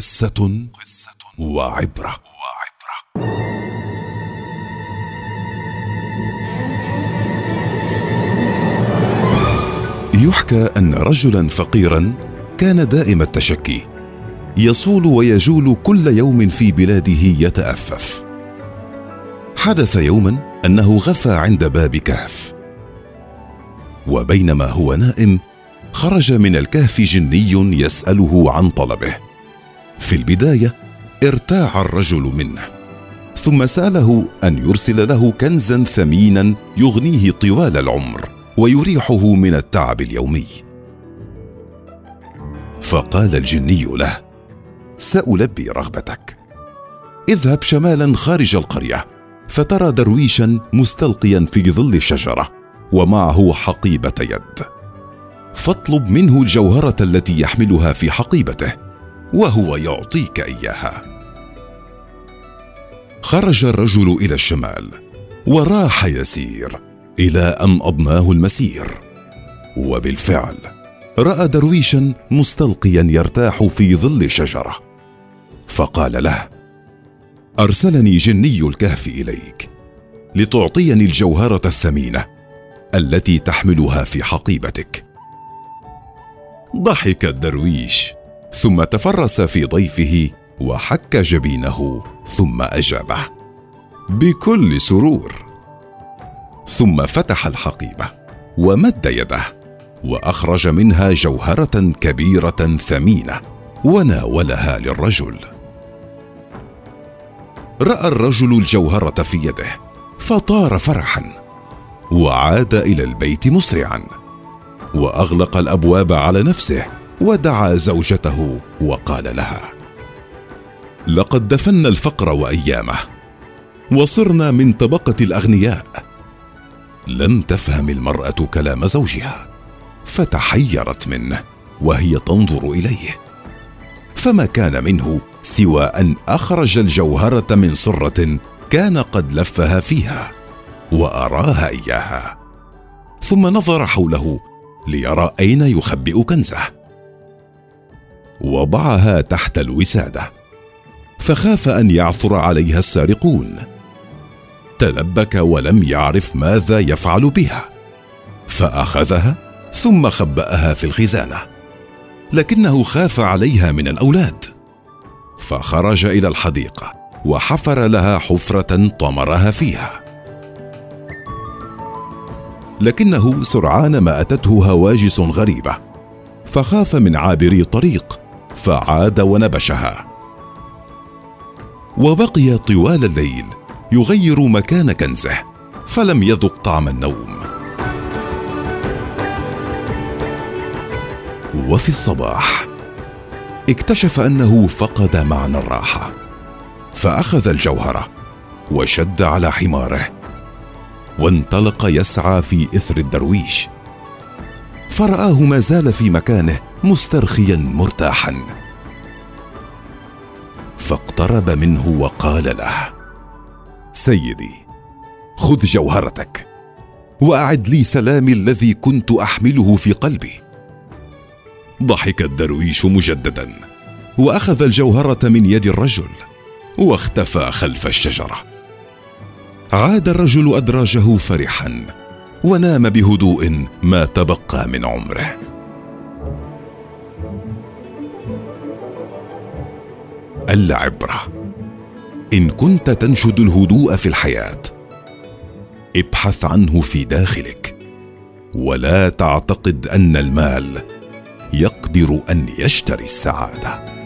قصة وعبرة. يحكى أن رجلا فقيرا كان دائم التشكي يصول ويجول كل يوم في بلاده يتأفف. حدث يوما أنه غفى عند باب كهف. وبينما هو نائم خرج من الكهف جني يسأله عن طلبه. في البداية ارتاع الرجل منه ثم ساله أن يرسل له كنزا ثمينا يغنيه طوال العمر ويريحه من التعب اليومي. فقال الجني له سألبي رغبتك اذهب شمالا خارج القرية فترى درويشا مستلقيا في ظل شجره ومعه حقيبة يد فاطلب منه الجوهرة التي يحملها في حقيبته وهو يعطيك إياها. خرج الرجل إلى الشمال وراح يسير إلى أن أضناه المسير. وبالفعل رأى درويشا مستلقيا يرتاح في ظل شجره فقال له أرسلني جني الكهف إليك لتعطيني الجوهرة الثمينة التي تحملها في حقيبتك. ضحك الدرويش. ثم تفرس في ضيفه وحك جبينه ثم أجابه بكل سرور. ثم فتح الحقيبة ومد يده وأخرج منها جوهرة كبيرة ثمينة وناولها للرجل. رأى الرجل الجوهرة في يده فطار فرحا وعاد إلى البيت مسرعا وأغلق الأبواب على نفسه ودعا زوجته وقال لها لقد دفنا الفقر وأيامه وصرنا من طبقة الأغنياء. لم تفهم المرأة كلام زوجها فتحيرت منه وهي تنظر إليه. فما كان منه سوى أن أخرج الجوهرة من صرة كان قد لفها فيها وأراها إياها. ثم نظر حوله ليرى أين يخبئ كنزه. وضعها تحت الوسادة. فخاف أن يعثر عليها السارقون. تلبك ولم يعرف ماذا يفعل بها. فأخذها ثم خبأها في الخزانة. لكنه خاف عليها من الأولاد. فخرج إلى الحديقه وحفر لها حفرة طمرها فيها. لكنه سرعان ما أتته هواجس غريبة. فخاف من عابري طريق فعاد ونبشها. وبقي طوال الليل يغير مكان كنزه فلم يذق طعم النوم. وفي الصباح اكتشف أنه فقد معنى الراحة فأخذ الجوهره وشد على حماره وانطلق يسعى في إثر الدرويش. فرآه ما زال في مكانه مسترخيا مرتاحا. فاقترب منه وقال له سيدي خذ جوهرتك وأعد لي سلامي الذي كنت أحمله في قلبي. ضحك الدرويش مجددا وأخذ الجوهرة من يد الرجل واختفى خلف الشجرة. عاد الرجل أدراجه فرحا ونام بهدوء ما تبقى من عمره. العبرة. إن كنت تنشد الهدوء في الحياة ابحث عنه في داخلك. ولا تعتقد أن المال يقدر أن يشتري السعادة.